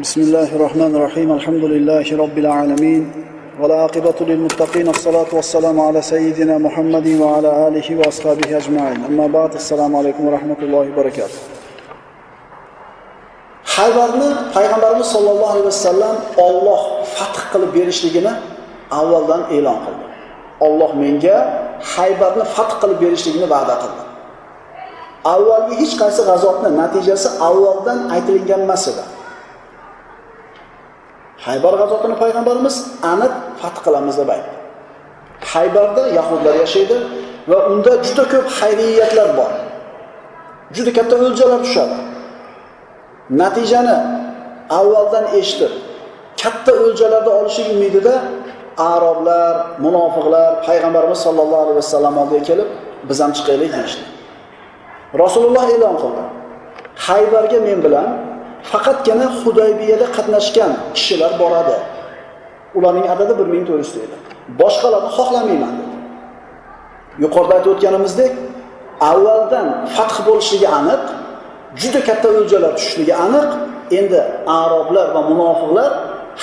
بسم الله الرحمن الرحيم الحمد لله رب العالمين والعاقبة للمتقين الصلاة والسلام على سيدنا محمد وعلى آله وأصحابه أجمعين أما بعد السلام عليكم ورحمة الله وبركاته haybarni payg'ambarimiz sollallohu alayhi vasallam Alloh fath qilib berishligini avvaldan e'lon qildi. Alloh menga Haybarni fath qilib berishligini va'da qildi. Avvalgi hech qaysi g'azotni natijasi avvaldan aytilgan emas edi. Haybar g'azotini payg'ambarimiz aniq fath qilamiz deb aytdi. Haybarda yahudlar yashaydi va unda juda ko'p xayriyatlar bor. Juda katta o'ljalar tushadi. Natijani avvaldan eshitib, katta o'ljalarda olishlik umidida arablar, munofiqlar payg'ambarimiz sollallohu alayhi vasallam oldiga kelib, biz ham chiqaylik deyishdi. Rasululloh e'lon qildi. Haybarga men bilan faqatgina Hudaybiyada qatnashgan kishilar boradi. Ularning adadi 1400 edi. Boshqalarni xohlamayman dedi. Yuqorida aytib o'tganimizdek, avvaldan fath bo'lishligi aniq, juda katta o'ljalar tushishligi aniq. Endi arablar va munofiqlar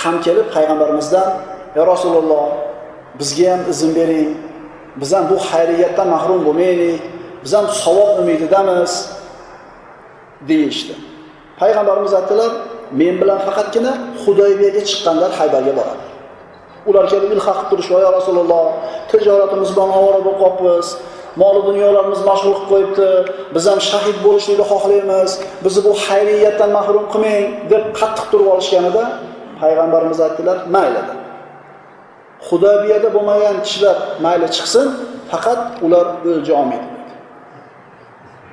ham kelib payg'ambarimizdan "Ya Rasululloh, bizga ham izn bering. Biz ham bu xayriyatdan mahrum bo'lmaylik. Biz ham savob umididamiz" deyishdi. Payg'ambarimiz aytdilar, men bilan faqatgina Hudaybiyaga chiqqanlar Haybarga boradi. Ular kelib ilhaq qilib turishib yo Rasululloh, tijoratimiz bilan ovora bo'lib qolibmiz. moli dunyolarimiz mashg'ul qilib qo'yibdi. Biz ham shahid bo'lishlikni xohlaymiz. Bizni bu hayriyatdan mahrum qilmang" deb qattiq turib olishganida payg'ambarimiz aytdilar, "Mayli" dedi. Hudaybiyada bo'lmagan kishilar mayli chiqsin, faqat ular o'lja olmaydi.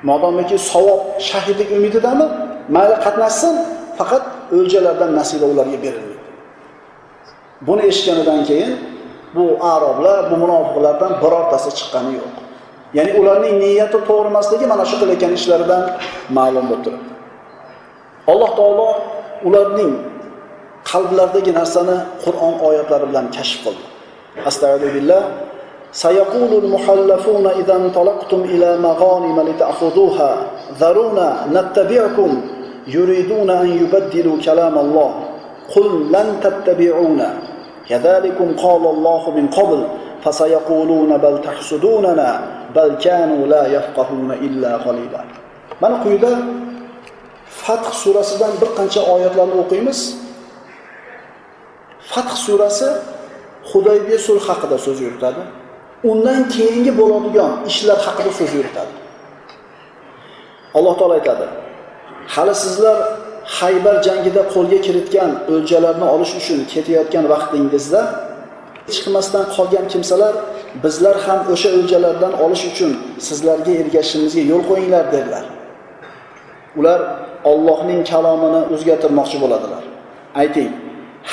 Modomiki savob shahidlik umididami? Mayli qatnashsin, faqat o'ljalardan nasiba ularga berilmaydi. Buni eshitganidan keyin bu arablar, bu munofiqlardan birortasi chiqqani yo'q. Ya'ni ularning niyati to'g'ri emasligi mana shu qilayotgan ishlaridan ma'lum bo'lib turibdi. Alloh taolo ularning qalblaridagi narsani Qur'on oyatlari bilan kashf qildi. Astagfirullah. سيقول المحلفون إذا انطلقتم إلى مغانم لتأخذوها ذرونا نتبعكم يريدون أن يبدلوا كلام الله قل لن تتبعونا كذلكم قال الله من قبل فسيقولون بل تحسدوننا بل كانوا لا يفقهون إلا قليلا mana quyida Fath surasidan bir qancha oyatlarni o'qiymiz. Fath surasi Hudaybiya sulh haqida so'z yuritadi. Undan keyingi bo'ladigan ishlar haqida so'z yuritadi. Alloh taolo aytadi: "Hali sizlar Haybar jangida qo'lga kiritgan o'ljalarni olish uchun ketayotgan vaqtingizda chiqmasdan qolgan kimsalar bizlar ham o'sha o'ljalardan olish uchun sizlarga ergashishimizga yo'l qo'yinglar" dedilar. Ular Allohning kalomini o'zgartirmoqchi bo'ladilar. Ayting,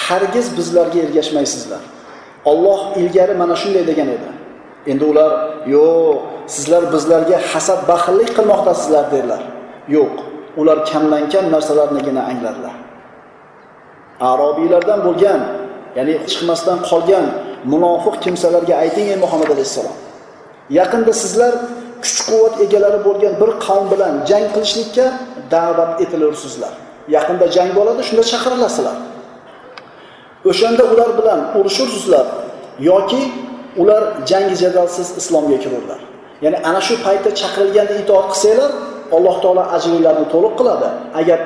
hargiz bizlarga ergashmaysizlar. Alloh ilgari mana shunday degan edi. Endi ular, "Yo'q, sizlar bizlarga hasad baxillik qilmoqdasizlar" dedilar. Yo'q, ular kamdan kam narsalarnigina anglarlar. Arobiylardan bo'lgan, ya'ni chiqmasdan qolgan munofiq kimsalarga ayting ey Muhammad alayhissalom Yaqinda sizlar kuch-quvvat egalari bo'lgan bir qavm bilan jang qilishlikka da'vat etilursizlar. Yaqinda jang bo'ladi, shunda chaqirilasizlar. O'shanda ular bilan urushursizlar yoki ular jangi jadalsiz islomga kirurlar. Ya'ni ana shu paytda chaqirilganda itoat qilsanglar, Alloh taolo ajringlarni to'liq qiladi. Agar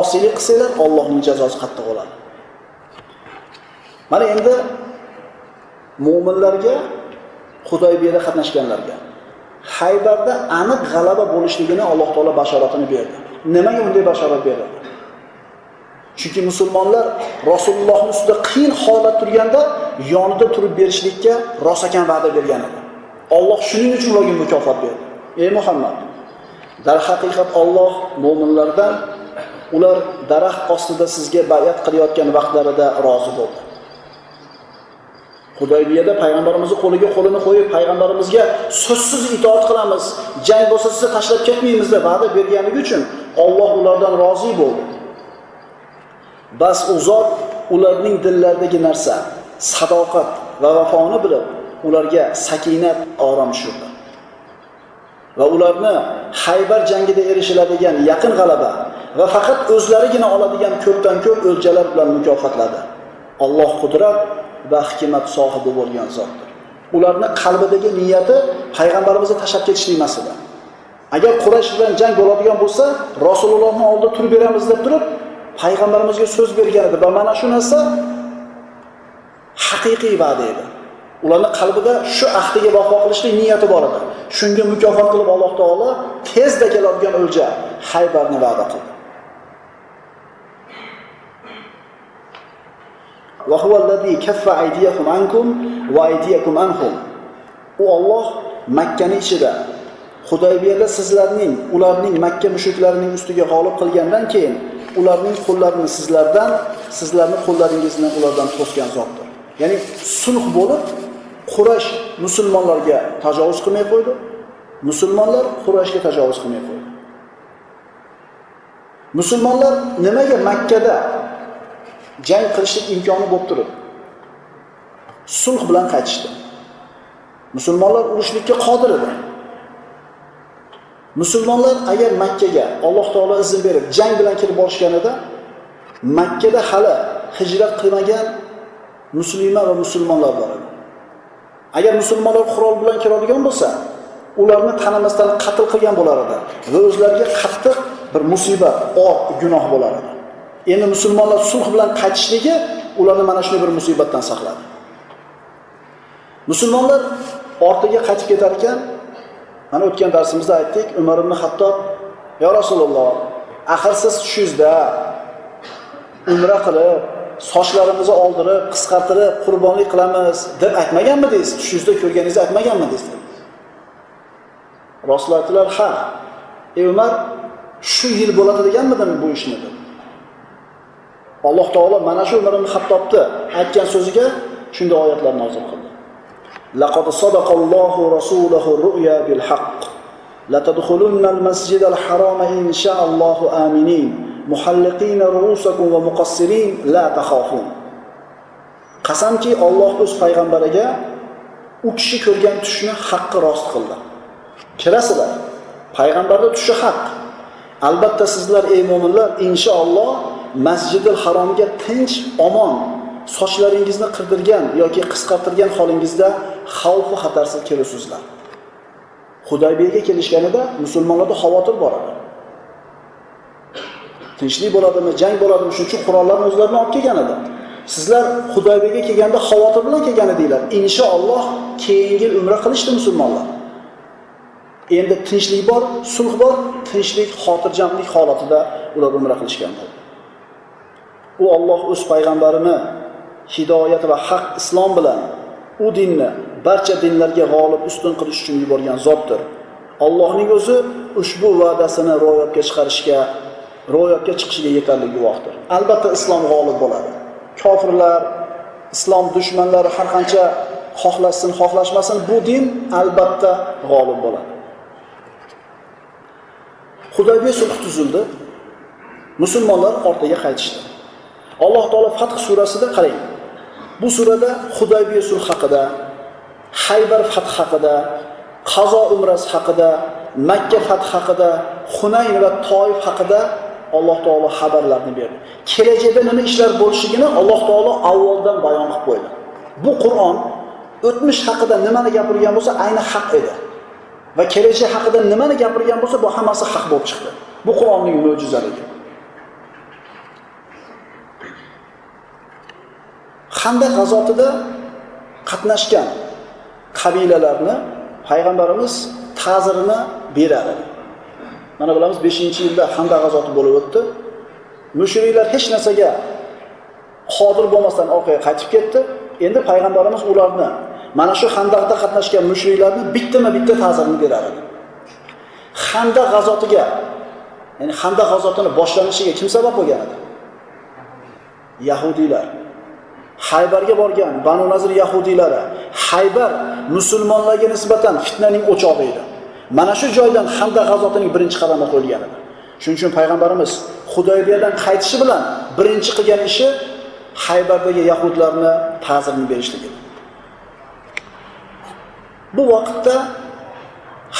osiylik qilsanglar, Allohning jazosi qattiq bo'ladi. Mana endi mu'minlarga Xudoybiyada qatnashganlarga Haybarda aniq g'alaba bo'lishligini Alloh taolo bashoratini berdi. Nimaga unday bashorat berdi? Chunki musulmonlar Rasulullohning ustida qiyin holat turganda yonida turib berishlikka rosakan va'da bergan edi. Alloh shuning uchun ularga mukofot berdi. Ey Muhammad, dar haqiqat Alloh mo'minlardan ular daraxt ostida sizga bay'at qilayotgan vaqtlarida rozi bo'ldi. Hudaybiyada payg'ambarimizni qo'liga qo'lini qo'yib payg'ambarimizga so'zsiz itoat qilamiz, jang bo'lsa sizni tashlab ketmaymiz deb va'da berganligi uchun Alloh ulardan rozi bo'ldi. Bas u zot ularning dillaridagi narsa, sadoqat va vafoni bilib, ularga sakinat, orom tushirdi. Va ularni Haybar jangida erishiladigan yaqin g'alaba va faqat o'zlarigina oladigan ko'pdan ko'p o'ljalar bilan mukofotladi. Alloh qudrat va hikmat sohibi bo'lgan zotdir. Ularni qalbidagi niyati payg'ambarimizni tashlab ketishlik emas edi. Agar Quraysh bilan jang bo'ladigan bo'lsa, Rasulullohning oldida turib beramiz deb turib, payg'ambarimizga so'z bergan edi va mana shu narsa haqiqiy va'da edi. Ularni qalbida shu ahdiga vafo qilishlik niyati bor edi. Shunga mukofot qilib Alloh taolo tezda keladigan o'lja Haybarni va'da qildi. Va allazi kaffa aydiyakum ankum va aydiyakum anhum. U Alloh Makkani ichida Hudaybiyada sizlarning, ularning Makka mushuklarining ustiga g'olib qilgandan keyin ularning qo'llarini sizlardan, sizlarning qo'llaringizni ulardan to'sgan zotdir. Ya'ni sulh bo'lib Quraysh musulmonlarga tajovuz qilmay qo'ydi. Musulmonlar Qurayshga tajovuz qilmay qo'ydi. Musulmonlar nimaga Makkada jang qilishlik imkoni bo'lib turib sulh bilan qaytishdi? Musulmonlar urushlikka qodir edi. Musulmonlar agar Makkaga Alloh taolo izn berib jang bilan kirib borishganida Makkada hali hijrat qilmagan musulmon va musulmonlar bor edi. Agar musulmonlar qurol bilan kiradigan bo'lsa, ularni tanimasdan qatl qilgan bo'lar edi va o'zlariga qattiq bir musibat, or, gunoh bo'lar edi. Endi musulmonlar sulh bilan qaytishligi ularni mana shunday bir musibatdan saqladi. Musulmonlar ortiga qaytib ketar ekan, mana o'tgan darsimizda aytdik, Umar ibn Hattob, "Ya Rasululloh, axir siz tushingizda umra qilib, sochlarimizni oldirib, qisqartirib, qurbonlik qilamiz deb aytmaganmidingiz? Tushingizda ko'rganingizni aytmaganmidingiz?" dedi. Rasululloh aytdilar, "Ha. Ey Umar, shu yil bo'ladi deganmidim bu ishni?" dedi. Alloh taolo mana shu Umar ibn Hattobni aytgan so'ziga shunday oyatlar nozil qildi. لقد صدق الله رسوله الرؤيا بالحق لتدخلن المسجد الحرام إن شاء الله آمنين muhalliqin ru'usakum va muqassirin la taxofun. Qasamki Alloh o'z payg'ambariga u kishi ko'rgan tushni haqqi rost qildi. Kirasizlar payg'ambarni tushi haqq albatta sizlar ey mo'minlar inshaalloh masjidil haromga tinch omon sochlaringizni qirdirgan yoki qisqartirgan holingizda xavfu xatarsiz kelasizlar hudaybiyaga kelishganida musulmonlarda xavotir bor edi. Tinchlik bo'ladimi, jang bo'ladimi, shuning uchun qurollarni o'zlarini olib kelgan edi. Sizlar Hudaybiyaga kelganda xavotir bilan kelgan edinglar. Inshaalloh keyingi umra qilishdi musulmonlar. Endi tinchlik bor, sulh bor, tinchlik, xotirjamlik holatida ular umra qilishgan. U Alloh o'z payg'ambarini hidoyat va haq islom bilan u dinni barcha dinlarga g'olib ustun qilish uchun yuborgan zotdir. Allohning o'zi ushbu va'dasini ro'yobga chiqarishga, ro'yobga chiqishiga yetarli guvohdir. Albatta islom g'olib bo'ladi. Kofirlar, islom dushmanlari har qancha xohlashsin, xohlashmasin, bu din albatta g'olib bo'ladi. Hudaybiya sulh tuzildi. Musulmonlar ortiga qaytishdi. Alloh taolo Fath surasida qarang. Bu surada Hudaybiya sulh haqida, Haybar fath haqida, Qazo umrasi haqida, Makka fath haqida, Hunayn va Toif haqida Alloh taolo xabarlarni berdi. Kelajakda nima ishlar bo'lishligini Alloh taolo avvaldan bayon qilib qo'ydi. Bu Qur'on o'tmish haqida nimani gapirgan bo'lsa, ayni haq edi. Va kelajak haqida nimani gapirgan bo'lsa, bu hammasi haq bo'lib chiqdi. Bu Qur'onning mo'jizaligi. Xandaq g'azotida qatnashgan qabilalarni payg'ambarimiz ta'zirini beradi. Mana bilamiz 5-yilda Xandaq g'azoti bo'lib o'tdi. Mushriklar hech narsaga qodir bo'lmasdan orqaga qaytib ketdi. Endi payg'ambarimiz ularni mana shu Xandaqda qatnashgan mushriklarni bittama-bitta ta'zirini berar edi. Xandaq g'azotiga, ya'ni Xandaq g'azotini boshlanishiga kim sabab bo'lgan edi? Yahudiylar. Haybarga borgan Banu Nazir yahudiylari Haybar musulmonlarga nisbatan fitnaning o'chog'i edi. Mana shu joydan Xandaq g'azotining birinchi qadami qo'yilgan edi. Shuning uchun payg'ambarimiz Xudaybiyadan qaytishi bilan birinchi qilgan ishi Haybardagi yahudlarni ta'zirini berishlik edi. Bu vaqtda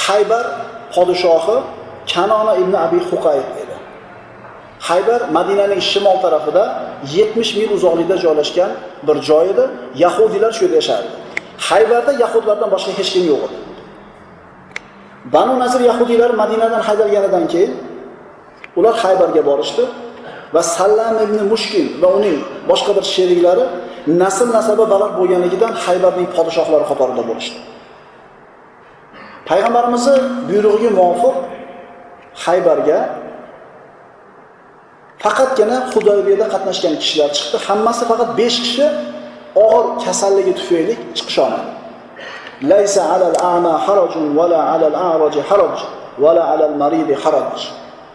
Haybar podshohi Kanona ibn Abi Huqayb edi. Haybar Madinaning shimol tarafida 70 mil uzoqlikda joylashgan bir joy edi. Yahudiylar shu yerda yashardi. Haybarda yahudlardan boshqa hech kim yo'q edi. Banu Nasr yahudiylar Madinadan haydalganidan keyin ular Haybarga borishdi va Sallam ibn Mushkin va uning boshqa bir sheriklari nasl nasabi baland bo'lganligidan Haybarning podshohlari qatorida bo'lishdi. Payg'ambarimizning buyrug'iga muvofiq Haybarga faqatgina Xudoybiyada qatnashgan kishilar chiqdi. Hammasi faqat 5 kishi og'ir kasalligi tufayli chiqish olmadi. Laysa على a'ma حرج ولا على a'raj haraj ولا على المريض haraj.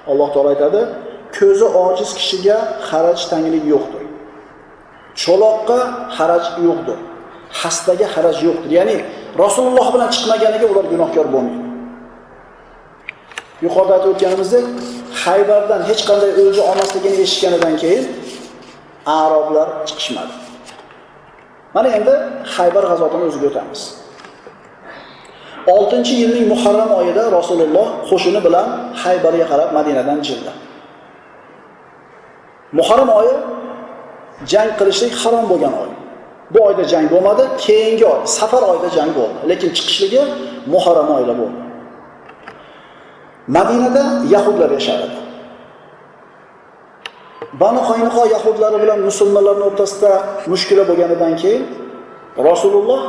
Alloh taolay aytadi, ko'zi ojiz kishiga haraj tanglik yo'qdir. Cho'loqqa haraj yo'qdir. Hastaga haraj yo'qdir. Ya'ni Rasululloh bilan chiqmaganiga ular gunohkor bo'lmaydi. Yuqorida aytib o'tganimizdek, Haybardan hech qanday o'lja olmasligini eshitganidan keyin arablar chiqishmadi. Mana endi Haybar g'azotini o'ziga o'tamiz. 6-yilning Muharram oyida Rasululloh qo'shini bilan Haybarga qarab Madinadan jildi. Muharram oyi jang qilishlik harom bo'lgan oy. Bu oyda jang bo'lmadi, keyingi oy, safar oyida jang bo'ldi. Lekin chiqishligi Muharram oyida bo'ldi. Madinada yahudlar yashar edi. Banu Qaynuqo yahudlari bilan musulmonlarning o'rtasida mushkula bo'lganidan keyin Rasululloh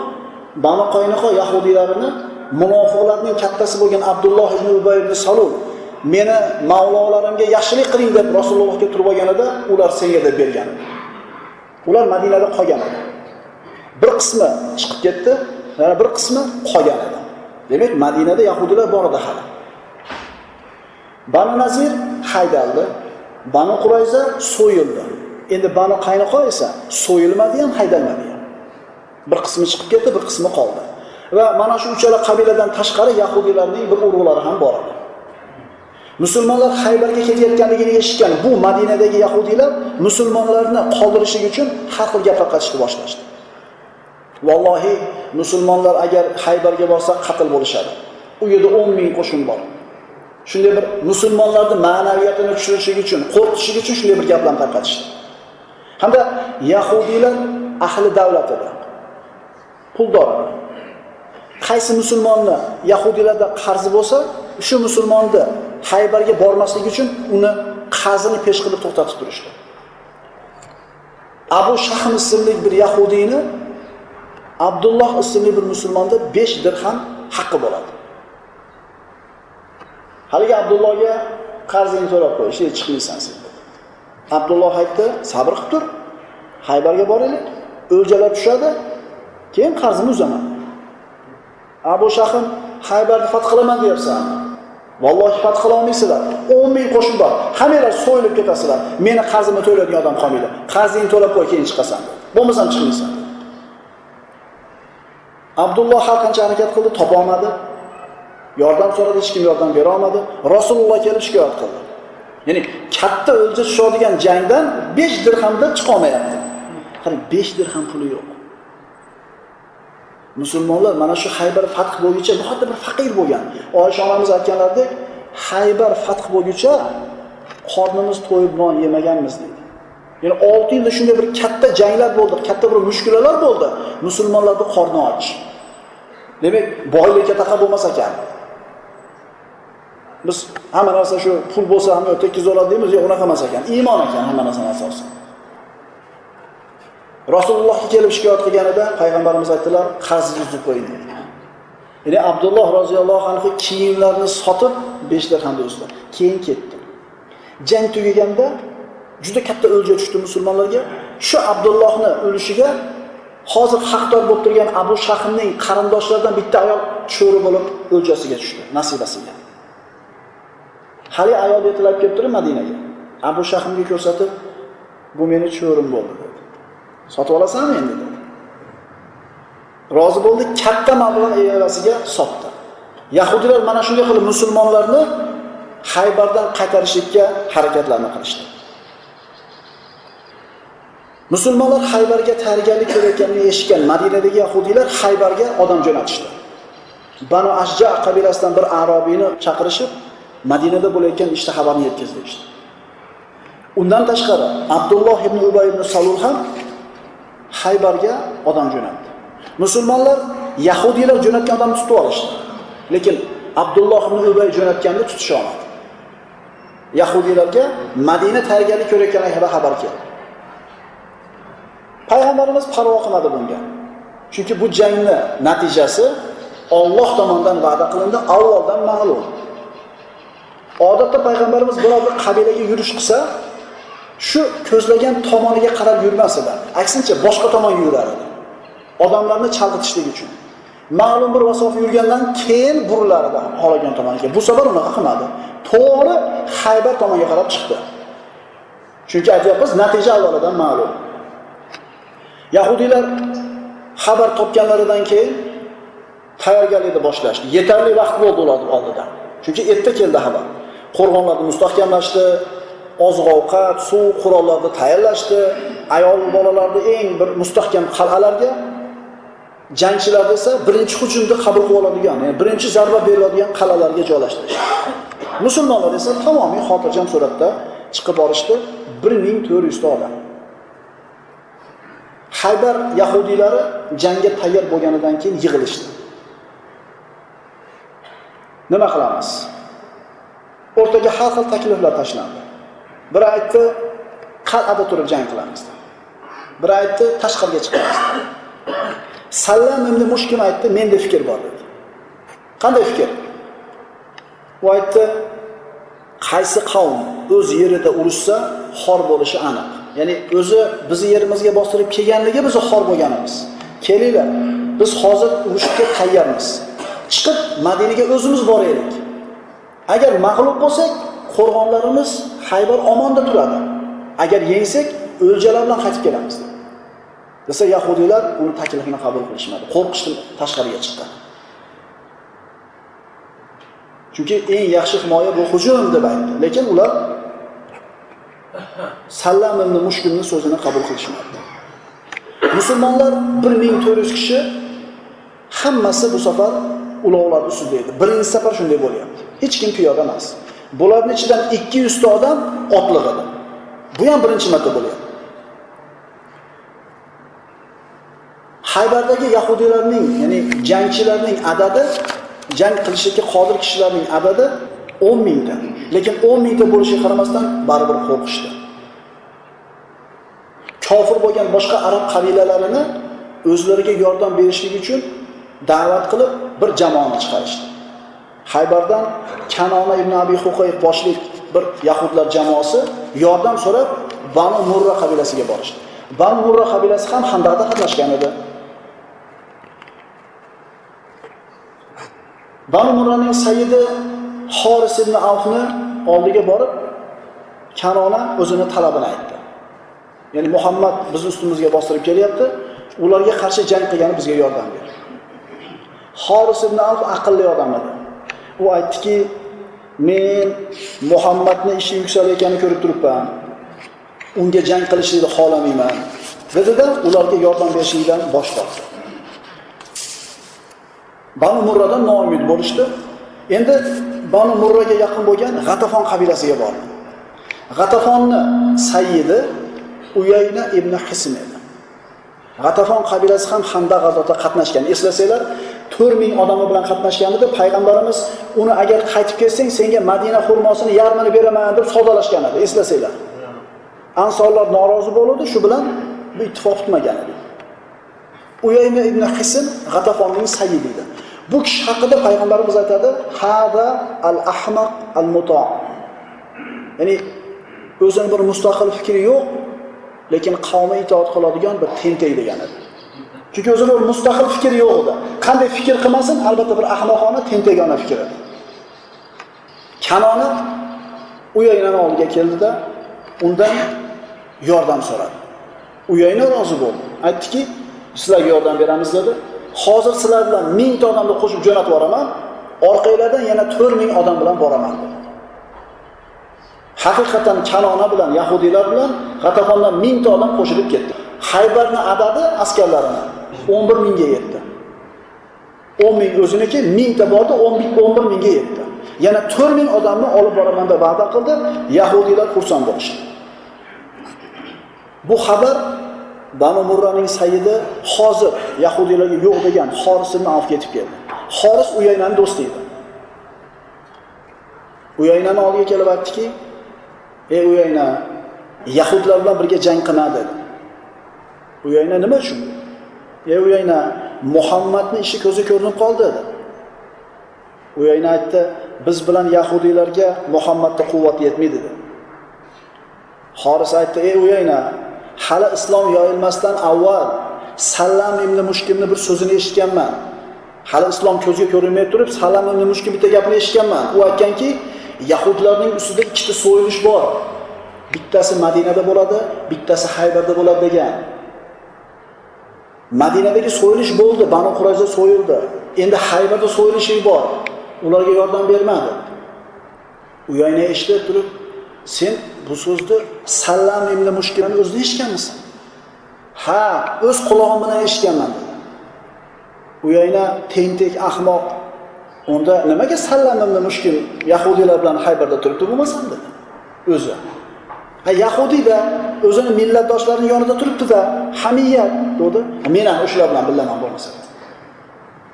Banu Qaynuqo yahudiylarini munofiqlarning kattasi bo'lgan Abdulloh ibn Ubay ibn Salul meni mavlolarimga yaxshilik qiling deb Rasulullohga turib olganida ular senga deb bergan. Ular Madinada qolgan edi. Bir qismi chiqib ketdi, yana bir qismi qolgan edi. Demak, Madinada yahudiylar bor edi hali. Banu Nazir haydaldi, Banu Qurayza so'yildi. Endi Banu qaynoqo esa so'yilmadi ham, haydalmadi ham. Bir qismi chiqib ketdi, bir qismi qoldi. Va mana shu uchala qabiladan tashqari yahudiylarning bir urug'lari ham bor edi. Musulmonlar Haybarga ketayotganligini eshitgan bu Madinadagi yahudiylar musulmonlarni qoldirishlik uchun har xil gaplar qatishni boshlashdi. Vallohi musulmonlar agar Haybarga borsa qatl bo'lishadi. U yerda 10 ming qo'shin bor. Shunday bir musulmonlarni ma'naviyatini tushirishlik uchun, qo'rqitishlik uchun shunday bir gaplarni tarqatishdi. Hamda yahudiylar ahli davlat edi. Puldor. Qaysi musulmonni yahudiylarda qarzi bo'lsa, shu musulmonni Haybarga bormaslik uchun uni qarzini pesh qilib to'xtatib turishdi. Abu Shahm ismli bir yahudiyni Abdulloh ismli bir musulmonda 5 dirham haqqi bo'ladi. Haligi Abdullohga qarzingni to'lab qo'y, ishga chiqmaysan sen. Abdulloh aytdi, sabr qilib tur. Haybarga boraylik, o'ljalar tushadi, keyin qarzimni uzaman. Abu shahim Haybarni fath qilaman deyapsan. Vallohi fath qila olmaysizlar. 10 ming qo'shin bor. Hammanglar so'yilib ketasizlar. Meni qarzimni to'laydigan odam qolmaydi. Qarzingni to'lab qo'y, keyin chiqasan. Bo'lmasam chiqmaysan. Abdulloh har qancha harakat qildi, topa olmadi. Yordam so'radi, hech kim yordam bera olmadi. Rasululloh kelib shikoyat qildi. Ya'ni katta o'lja tushadigan jangdan 5 dirhamda chiqa olmayapti. Qarang, 5 dirham puli yo'q. Musulmonlar mana shu Haybar fath bo'lguncha nihoyatda bir faqir bo'lgan. Oysha onamiz aytganlaridek, Haybar fath bo'lguncha qornimiz to'yib non yemaganmiz deydi. Ya'ni 6 yilda shunday bir katta janglar bo'ldi, katta bir mushkulalar bo'ldi. Musulmonlarning qorni och. Demak, boylikka taqa bo'lmas ekan. Biz hamma narsa shu pul bo'lsa ham tekkiz oladi deymiz, yo'q unaqa emas ekan. Iymon ekan hamma narsaning asosi. Rasulullohga kelib shikoyat qilganida payg'ambarimiz aytdilar, qarzingizni uzib qo'ying dedi. Ya'ni Abdulloh roziyallohu anhu kiyimlarini sotib 5 dirhamga uzdi. Keyin ketdi. Jang tugaganda juda katta o'lja tushdi musulmonlarga. Shu Abdullohni o'lishiga hozir haqdor bo'lib turgan Abu Shahmning qarindoshlaridan bitta ayol cho'ri bo'lib o'ljasiga tushdi, nasibasiga. haligi ayol ertalab kelib turib Madinaga. Abu Shahmga ko'rsatib, bu meni cho'rim bo'ldi dedi. Sotib olasanmi endi dedi. Rozi bo'ldi, katta mablag' evasiga sotdi. Yahudilar mana shunday qilib musulmonlarni Haybardan qaytarishlikka harakatlarni qilishdi. Musulmonlar Haybarga tayyorgarlik ko'rayotganini eshitgan Madinadagi yahudiylar Haybarga odam jo'natishdi. Banu Ashja qabilasidan bir arobiyni chaqirishib, Madinada bo'layotgan ishni xabarni yetkazdi işte. Undan tashqari Abdulloh ibn Ubay ibn Salul ham Haybarga odam jo'natdi. Musulmonlar Yahudiylar jo'natgan odamni tutib olishdi. Lekin Abdulloh ibn Ubay jo'natganni tutisha olmadi. Yahudiylarga Madina tayyorgarlik ko'rayotgani haqida xabar keldi. Payg'ambarimiz parvo qilmadi bunga. Chunki bu jangni natijasi Alloh tomonidan va'da qilindi, avvaldan ma'lum. Odatda payg'ambarimiz biror bir qabilaga yurish qilsa, shu ko'zlagan tomoniga qarab yurmas edi. Aksincha boshqa tomonga yurar edi. Odamlarni chalg'itishlik uchun. Ma'lum bir masofa yurgandan keyin burilar edi xohlagan tomoniga. Bu safar unaqa qilmadi. To'g'ri haybat tomonga qarab chiqdi. Chunki aytyapmiz, natija avvalidan ma'lum. Yahudiylar xabar topganlaridan keyin tayyorgarlikni boshlashdi. Yetarli vaqt bo'ldi ularni oldida. Chunki erta keldi xabar. Qo'rg'onlarni mustahkamlashdi, oziq-ovqat, suv, qurollarni tayyorlashdi. Ayol bolalarni eng bir mustahkam qal'alarga jangchilarni esa birinchi hujumda qabul qilib oladigan, ya'ni birinchi zarba beriladigan qal'alarga joylashtirishdi. Musulmonlar esa tamomiy xotirjam suratda chiqib borishdi 1400 yuzta odam. Haybar yahudiylari jangga tayyor bo'lganidan keyin yig'ilishdi. Nima qilamiz? O'rtaga har xil takliflar tashlandi. Bir aytdi, qal'ada turib jang qilamiz. Bir aytdi, tashqariga chiqamiz. Sallam endi mushkim aytdi, menda fikr bor dedi. Qanday fikr? U aytdi, qaysi qavm o'z yerida urushsa, xor bo'lishi aniq. Ya'ni o'zi bizni yerimizga bostirib kelganligi bizni xor bo'lganimiz. Kelinglar, biz hozir urushga tayyormiz. Chiqib Madinaga o'zimiz boraylik. Agar mag'lub bo'lsak, qo'rg'onlarimiz Haybar omonda turadi. Agar yengsak, o'ljalar bilan qaytib kelamiz. Desa yahudiylar uni taklifini qabul qilishmadi. Qo'rqishdan tashqariga chiqdi. Chunki eng yaxshi himoya bu hujum deb aytdi. Lekin ular Sallam ibn Mushkilning so'zini qabul qilishmadi. Musulmonlar 1400 kishi hammasi bu safar ulovlar ustida edi. Birinchi safar shunday bo'lyapti. Hech kim piyoda emas. Bularning ichidan 200 ta odam otliq edi. Bu ham birinchi marta bo'lyapti. Haybardagi yahudiylarning, ya'ni jangchilarning adadi, jang qilishga qodir kishilarning adadi 10 mingta. Lekin 10 mingta bo'lishiga qaramasdan baribir qo'rqishdi. Kofir bo'lgan boshqa arab qabilalarini o'zlariga yordam berishlik uchun da'vat qilib bir jamoani chiqarishdi. Haybardan Kanona ibn Abi Huqayq boshlik bir yahudlar jamoasi yordam so'rab Banu Murra qabilasiga borishdi. Banu Murra qabilasi ham Xandaqda qatnashgan edi. Banu Murraning sayyidi Xoris ibn Avfni oldiga borib Kanona o'zini talabini aytdi. Ya'ni Muhammad biz ustimizga bostirib kelyapti, ularga qarshi jang qilgani bizga yordam ber. Xoris ibn Avf aqlli odam edi. U aytdiki, men Muhammadning ishi yuksalayotganini ko'rib turibman. Unga jang qilishni xohlamayman. Dedida ularga yordam berishlikdan bosh tortdi. Banu Murradan noumid bo'lishdi. Endi Banu Murraga yaqin bo'lgan G'atafon qabilasiga bordi. G'atafonni sayyidi Uyayna ibn Hisn edi. G'atafon qabilasi ham handa g'azotida qatnashgan. Eslasanglar, 4000 odami bilan qatnashgan edi. Payg'ambarimiz uni agar qaytib kelsang, senga Madina xurmosini yarmini beraman deb savdolashgan edi. Eslasanglar. Ansorlar norozi bo'luvdi shu bilan bu ittifoq tutmagan edi. Uyayna ibn Hisn G'atafonning sayyidi edi. Bu kishi haqida payg'ambarimiz aytadi: "Hada al-ahmaq al muto Ya'ni o'zining bir mustaqil fikri yo'q, lekin qavmi itoat qiladigan bir tentak degan edi. Chunki o'zining bir mustaqil fikri yo'q edi. Qanday fikr qilmasin, albatta bir ahmoqona, tentakona fikr edi. Kanoni Uyaynani oldiga keldida, undan yordam so'radi. Uyayna rozi bo'ldi. Aytdiki, sizlarga yordam beramiz dedi. Hozir sizlar bilan 1000 ta odamni qo'shib jo'natib yuboraman. Orqanglardan yana 4000 odam bilan boraman dedi. Haqiqatan Kanona bilan Yahudiylar bilan G'atafondan 1000 ta odam qo'shilib ketdi. haybarni adadi askarlarini 11 mingga yetdi. o'n ming o'ziniki, 1000 ta bordi, 11 mingga yetdi. Yana 4000 odamni olib boraman deb va'da qildi. Yahudiylar xursand bo'lishdi. Bu xabar Banu Murraning sayidi hozir yahudiylarga yo'q degan Xoris ibn avf yetib keldi. Xoris uyaynani do'sti edi. Uyaynani oldiga kelib aytdiki, "Ey Uyayna, yahudlar bilan birga jang qilma" dedi. Uyayna nima uchun? "Ey Uyayna, Muhammadning ishi ko'zi ko'rinib qoldi" dedi. Uyayna aytdi, "Biz bilan yahudiylarga muhammadni quvvat yetmaydi" dedi. Xoris aytdi, "Ey Uyayna, hali islom yoyilmasdan avval Sallam ibn Mushkimni bir so'zini eshitganman. Hali islom ko'zga ko'rinmay turib, Sallam ibn Mushkim bitta gapini eshitganman. U aytganki, Yahudlarning ustida ikkita so'yilish bor. Bittasi Madinada bo'ladi, bittasi Haybarda bo'ladi degan. Madinadagi so'yilish bo'ldi, Banu Qurayza so'yildi. Endi Haybarda so'yilishi bor. Ularga yordam bermadi. Uyayna eshitib turib, sen bu so'zni Sallam ibn Mushkilani o'zida eshitganmisan? Ha, o'z quloqim bilan eshitganman dedi. Uyayna tentek ahmoq. Unda nimaga Sallam ibn Mushkil yahudiylar bilan Haybarda turibdi bo'lmasam dedi. O'zi. Ha yahudiyda o'zini millatdoshlarini yonida turibdi-da, hamiyat dedi. Men ham o'shalar bilan bilaman bo'lmasa.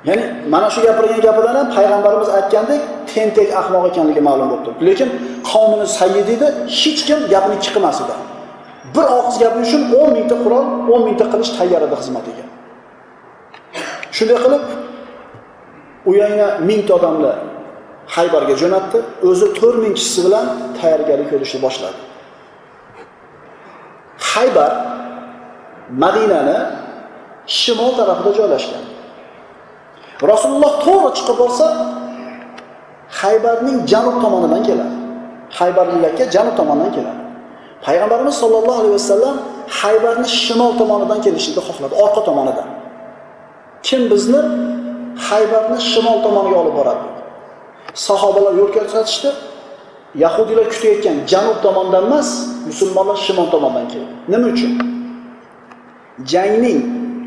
Ya'ni mana shu gapirgan gapidan ham payg'ambarimiz aytgandek tentek ahmoq ekanligi ma'lum bo'lib turibdi. Lekin qavmini sayyid edi, hech kim gapni ikki qilmas edi. Bir og'iz gapi uchun 10 mingta qurol, 10 mingta qilish tayyor edi xizmatiga. Shunday qilib Uyayna mingta odamni Haybarga jo'natdi, o'zi 4000 kishisi bilan tayyorgarlik ko'rishni boshladi. Haybar Madinani shimol tarafida joylashgan. Rasululloh to'g'ri chiqib borsa, Haybarning janub tomonidan keladi. Haybar millatga janub tomonidan keladi. Payg'ambarimiz sollallohu alayhi vasallam haybarni shimol tomonidan kelishini xohladi, orqa tomonidan. Kim bizni Haybarni shimol tomoniga olib boradi? Sahobalar yo'l ko'rsatishdi. Yahudiylar kutayotgan janub tomondan emas, musulmonlar shimol tomondan keldi. Nima uchun? Jangning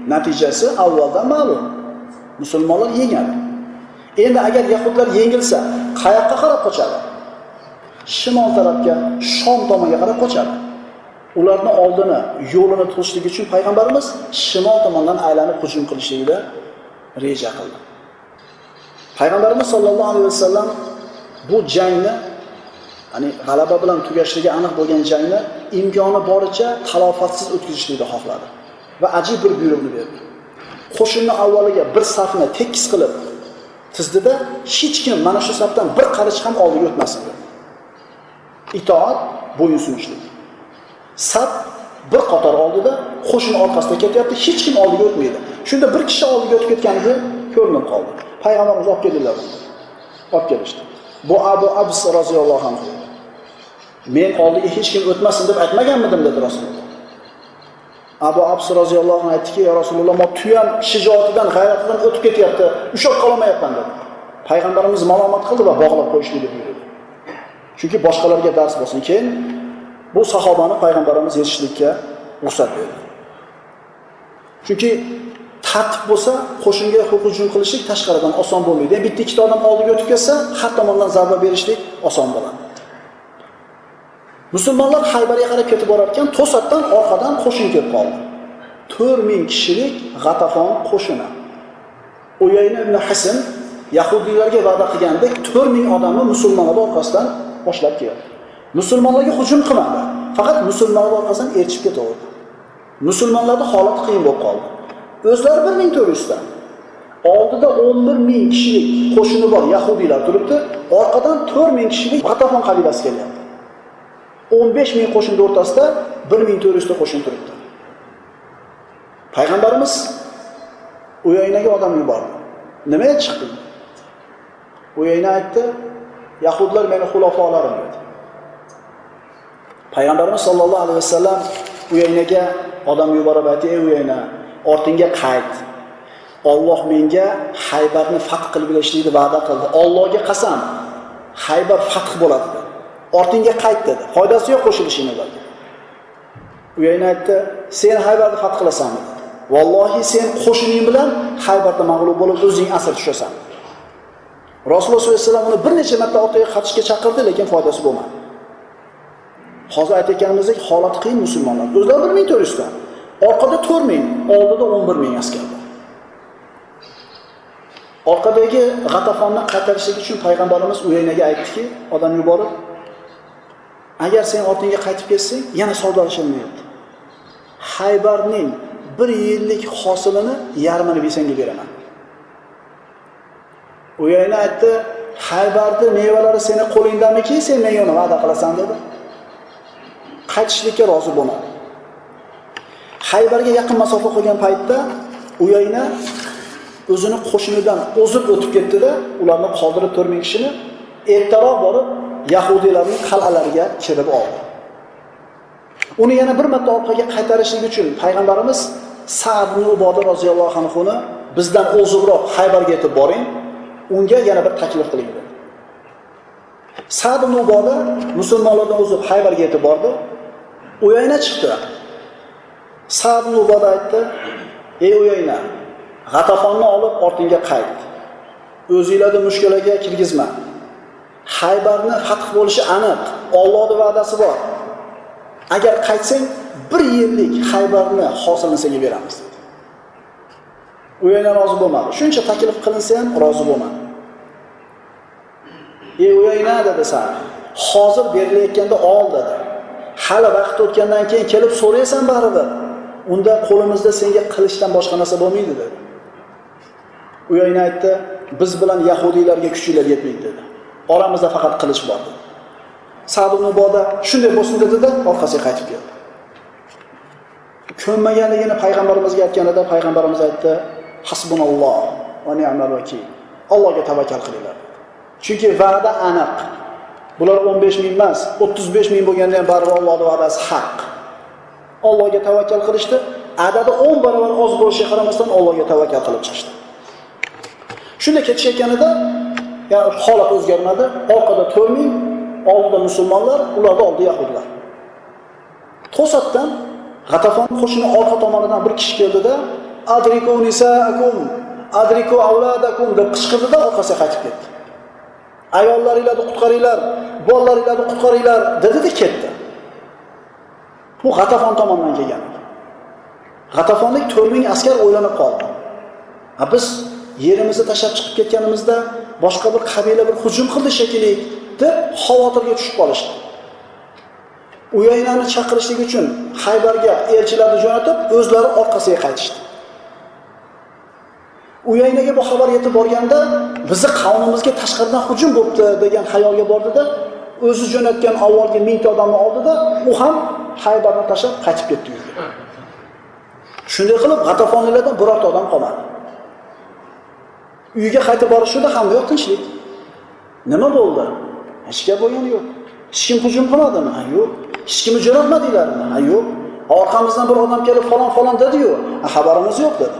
natijasi avvaldan ma'lum. Musulmonlar yengadi. Endi agar yahudlar yengilsa, qayoqqa qarab qochadi? Shimol tarafga, Shom tomonga qarab qochadi. Ularni oldini, yo'lini to'sishlik uchun payg'ambarimiz shimol tomondan aylanib hujum qilishligida reja qildi. Payg'ambarimiz sollallohu alayhi vasallam bu jangni ya'ni g'alaba bilan tugashligi aniq bo'lgan jangni imkoni boricha talofatsiz o'tkazishlikni xohladi va ajib bir buyruqni berdi. Qo'shinni avvaliga bir safni tekis qilib tizdida hech kim mana shu safdan bir qarich ham oldiga o'tmasin dedi. Itoat bo'yinsunishlik Saf bir qator oldida qo'shin orqasida ketyapti, hech kim oldiga o'tmaydi. Shunda bir kishi oldiga o'tib ketganida ko'rinib qoldi. Payg'ambarimiz olib keldilar. Olib kelishdi. Bu Abu Abs roziyallohu anhu. Men oldiga hech kim o'tmasin deb aytmaganmidim dedi Rasululloh. Abu Abs roziyallohu anhu aytdiki, "Ya Rasululloh, man tuyam shijoatidan, g'ayratidan o'tib ketyapti, ushlab qololmayapman dedi. Payg'ambarimiz malomat qildi va bog'lab qo'yishni buyurdi. Chunki boshqalarga dars bo'lsin. Keyin bu sahobani payg'ambarimiz yetishlikka ruxsat berdi. Chunki tartib bo'lsa, qo'shinga hujum qilishlik tashqaridan oson bo'lmaydi. Bitta ikkita odam oldiga o'tib ketsa, har tomondan zarba berishlik oson bo'ladi. Musulmonlar Haybarga qarab ketib borar ekan, to'satdan orqadan qo'shin kelib qoldi. 4000 kishilik G'atafon qo'shini. Uyayna ibn hasn Yahudiylarga va'da qilgandek 4000 odamni musulmonlar orqasidan boshlab keldi. Musulmonlarga hujum qilmadi, faqat musulmonlar orqasidan erchib ketaverdi. musulmonlarni holati qiyin bo'lib qoldi. O'zlari 1400 yuzta oldida 11 ming kishilik qo'shini bor yahudiylar turibdi, orqadan to'rt ming kishilik G'atafon qabilasi kelyapti. 15 ming qo'shinni o'rtasida 1400 ta qo'shin turibdi. Payg'ambarimiz Uyaynaga odam yubordi. Nimaga chiqding? Uyayna aytdi, Yahudlar meni xulofolarim dedi. Payg'ambarimiz sollallohu alayhi vasallam Uyaynaga odam yuborib aytdi, "Ey Uyayna, ortingga qayt. Alloh menga Haybarni fath qilib berishlikni va'da qildi. Allohga qasam, Haybar fath bo'ladi." Ortingga qayt dedi. Foydasi yo'q qo'shilishing ularga. Uyayna aytdi, "Sen Haybarni fath qilasanmi?" Vallohi sen qo'shining bilan Haybarda mag'lub bo'lib o'zing asir tushasan. Rasululloh sollallohu alayhi vasallam uni bir necha marta orqaga qaytishga chaqirdi, lekin foydasi bo'lmadi. Hozir aytayotganimizdek holat qiyin musulmonlar. O'zlari 1400 ta. Orqada 4000, oldida 11000 askar bor. Orqadagi G'atafonni qaytarishlik uchun payg'ambarimiz Uyaynaga aytdiki, odam yuborib, agar sen ortingga qaytib ketsang, yana savdolashilmayapti. Haybarning bir yillik hosilini yarmini besanga beraman. Uyayna aytdi, Haybarni mevalari seni qo'lingdamiki, sen menga uni va'da qilasan dedi. Qaytishlikka rozi bo'lmadi. Haybarga yaqin masofa qolgan paytda Uyayna o'zini qo'shinidan o'zib o'tib ketdi-da, ularni qoldirib 4000 kishini ertaroq borib yahudiylarning qal'alariga kirib oldi. Uni yana bir marta orqaga qaytarishlik uchun payg'ambarimiz Sa'd ibn Uboda roziyallohu anhuni bizdan o'zibroq Haybarga yetib boring, unga yana bir taklif qiling dedi. Sa'd ibn Uboda musulmonlardan o'zib Haybarga yetib bordi. Uyayna chiqdi. Sa'd ibn Uboda aytdi: "Ey Uyayna, G'atafonni olib ortingga qayt. O'zinglarni mushkulaga kirgizma. Haybarni fath bo'lishi aniq. Allohning va'dasi bor. Agar qaytsang, bir yillik Haybarni hosilni senga beramiz dedi. yana rozi bo'lmadi. Shuncha taklif qilinsa ham rozi bo'lmadi. Ey Uyayna dedi Sa'd. Hozir berilayotganda ol dedi. Hali vaqt o'tgandan keyin kelib so'raysan baribir. Unda qo'limizda senga qilishdan boshqa narsa bo'lmaydi dedi. Uyayna aytdi, biz bilan yahudiylarga kuchinglar yetmaydi dedi. Oramizda faqat qilich bor dedi. Sa'd ibn Uboda shunday bo'lsin dedi-da, orqasiga qaytib keldi. Ko'nmaganligini payg'ambarimizga aytganida payg'ambarimiz aytdi, hasbunalloh va ni'mal vakil. Allohga tavakkal qilinglar. Chunki va'da aniq. Bular 15 ming emas, 35 ming bo'lganda ham baribir ollohni va'dasi haq. Allohga tavakkal qilishdi. Adadi 10 barobar oz bo'lishiga qaramasdan Allohga tavakkal qilib chiqishdi. Shunda ketishayotganida, ya'ni holat o'zgarmadi. Orqada 4000, oldida musulmonlar, ularni oldi yahudlar. To'satdan G'atafon qo'shini orqa tomonidan bir kishi keldida, "Adriku nisaakum, adriku avladakum" deb qichqirdida orqasiga qaytib ketdi. Ayollaringlarni qutqaringlar, bolalaringlarni qutqaringlar dedi-da ketdi. Bu G'atafon tomonidan kelgan. G'atafonlik 4000 askar o'ylanib qoldi. Biz yerimizni tashlab chiqib ketganimizda boshqa bir qabila bir hujum qildi shekilli deb xavotirga tushib qolishdi. Uyaynani chaqirishlik uchun Haybarga elchilarni jo'natib, o'zlari orqasiga qaytishdi. Uyaynaga bu xabar yetib borganda, bizni qavmimizga tashqaridan hujum bo'libdi degan xayolga bordida, o'zi jo'natgan avvalgi 1000 odamni oldida, u ham Haybarni tashlab qaytib ketdi uyga. Shunday qilib, G'atafonliklardan birorta odam qolmadi. Uyga qaytib borishida hamma yo'q tinchlik. Nima bo'ldi? Hech gap bo'lgani yo'q. Hech kim hujum qilmadimi? Ha, yo'q. Hech kimni jo'natmadinglarmi? Ha, yo'q. Orqamizdan bir odam kelib falon falon dedi-yu, xabarimiz yo'q dedi.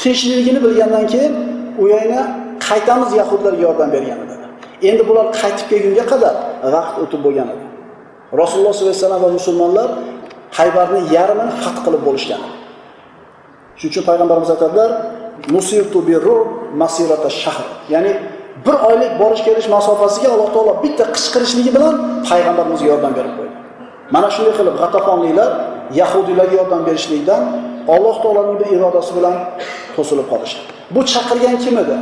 Tinchligini bilgandan keyin Uyayna qaytamiz yahudlarga yordam bergan edi. Endi bular qaytib kelgunga qadar vaqt o'tib bo'lgan edi. Rasululloh sollallohu alayhi vasallam va musulmonlar Haybarni yarmini fath qilib bo'lishgan. Shuning uchun payg'ambarimiz aytadilar: musirtu birru masirata shahr." Ya'ni bir oylik borish kelish masofasiga Alloh taolo bitta qichqirishligi bilan payg'ambarimizga yordam berib qo'ydi. Mana shunday qilib G'atafonliklar yahudiylarga yordam berishlikdan Alloh taoloning bir irodasi bilan to'silib qolishdi. Bu chaqirgan kim edi?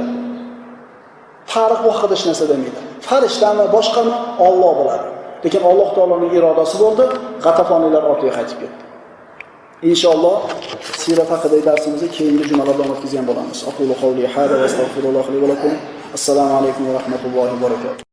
Tarix bu haqida hech narsa demaydi. Farishtami, boshqami Alloh biladi. Lekin Alloh taoloning irodasi bo'ldi, G'atafonliklar ortiga qaytib ketdi. Inshaalloh sirat haqidagi darsimizni keyingi jumalarda o'tkazgan bo'lamiz. Aqulu qawli va. Assalomu alaykum va rahmatullohi va barakatuh.